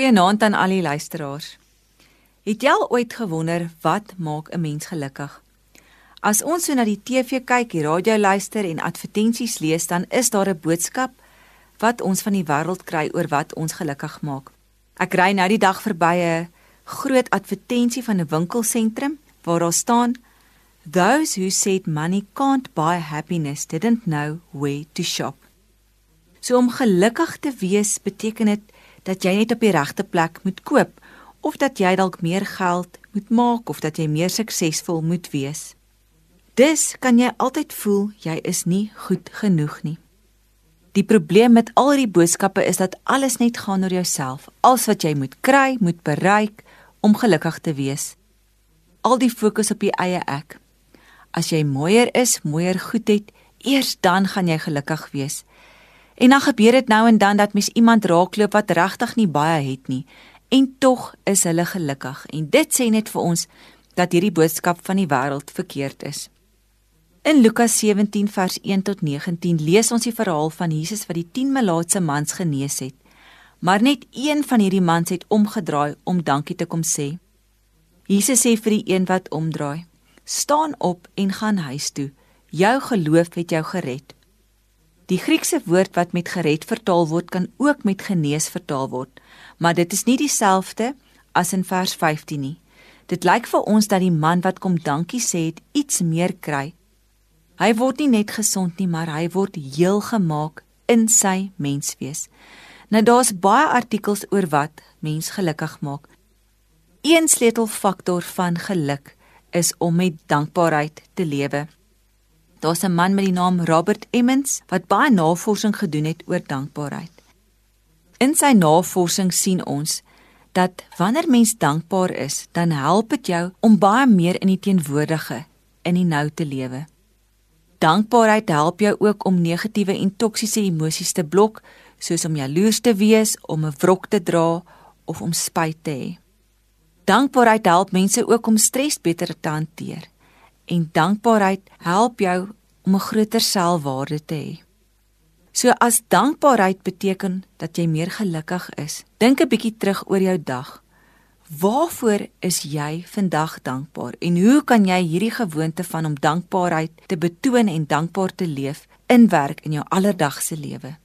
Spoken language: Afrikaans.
Goeienaand aan al die luisteraars. Het jy al ooit gewonder wat maak 'n mens gelukkig? As ons so na die TV kyk, die radio luister en advertensies lees, dan is daar 'n boodskap wat ons van die wêreld kry oor wat ons gelukkig maak. Ek ry nou die dag verby 'n groot advertensie van 'n winkelsentrum waar daar staan Those who said money can't buy happiness didn't know where to shop. So om gelukkig te wees beteken dit dat jy net op die regte plek moet koop of dat jy dalk meer geld moet maak of dat jy meer suksesvol moet wees. Dis kan jy altyd voel jy is nie goed genoeg nie. Die probleem met al hierdie boodskappe is dat alles net gaan oor jouself. Alles wat jy moet kry, moet bereik om gelukkig te wees. Al die fokus op die eie ek. As jy mooier is, mooier goed het, eers dan gaan jy gelukkig wees. En dan gebeur dit nou en dan dat mens iemand raakloop wat regtig nie baie het nie en tog is hulle gelukkig. En dit sê net vir ons dat hierdie boodskap van die wêreld verkeerd is. In Lukas 17 vers 1 tot 19 lees ons die verhaal van Jesus wat die 10 melaatse mans genees het. Maar net een van hierdie mans het omgedraai om dankie te kom sê. Jesus sê vir die een wat omdraai: "Staan op en gaan huis toe. Jou geloof het jou gered." Die Griekse woord wat met gered vertaal word kan ook met genees vertaal word, maar dit is nie dieselfde as in vers 15 nie. Dit lyk vir ons dat die man wat kom dankie sê het iets meer kry. Hy word nie net gesond nie, maar hy word heel gemaak in sy menswees. Nou daar's baie artikels oor wat mens gelukkig maak. Een sleutelfaktor van geluk is om met dankbaarheid te lewe. Daar's 'n man met die naam Robert Emmons wat baie navorsing gedoen het oor dankbaarheid. In sy navorsing sien ons dat wanneer mens dankbaar is, dan help dit jou om baie meer in die teenwoordige, in die nou te lewe. Dankbaarheid help jou ook om negatiewe en toksiese emosies te blok, soos om jaloers te wees, om 'n wrok te dra of om spyt te hê. Dankbaarheid help mense ook om stres beter te hanteer en dankbaarheid help jou om 'n groter selfwaarde te hê. So as dankbaarheid beteken dat jy meer gelukkig is, dink 'n bietjie terug oor jou dag. Waarvoor is jy vandag dankbaar en hoe kan jy hierdie gewoonte van om dankbaarheid te betoon en dankbaar te leef inwerk in jou alledaagse lewe?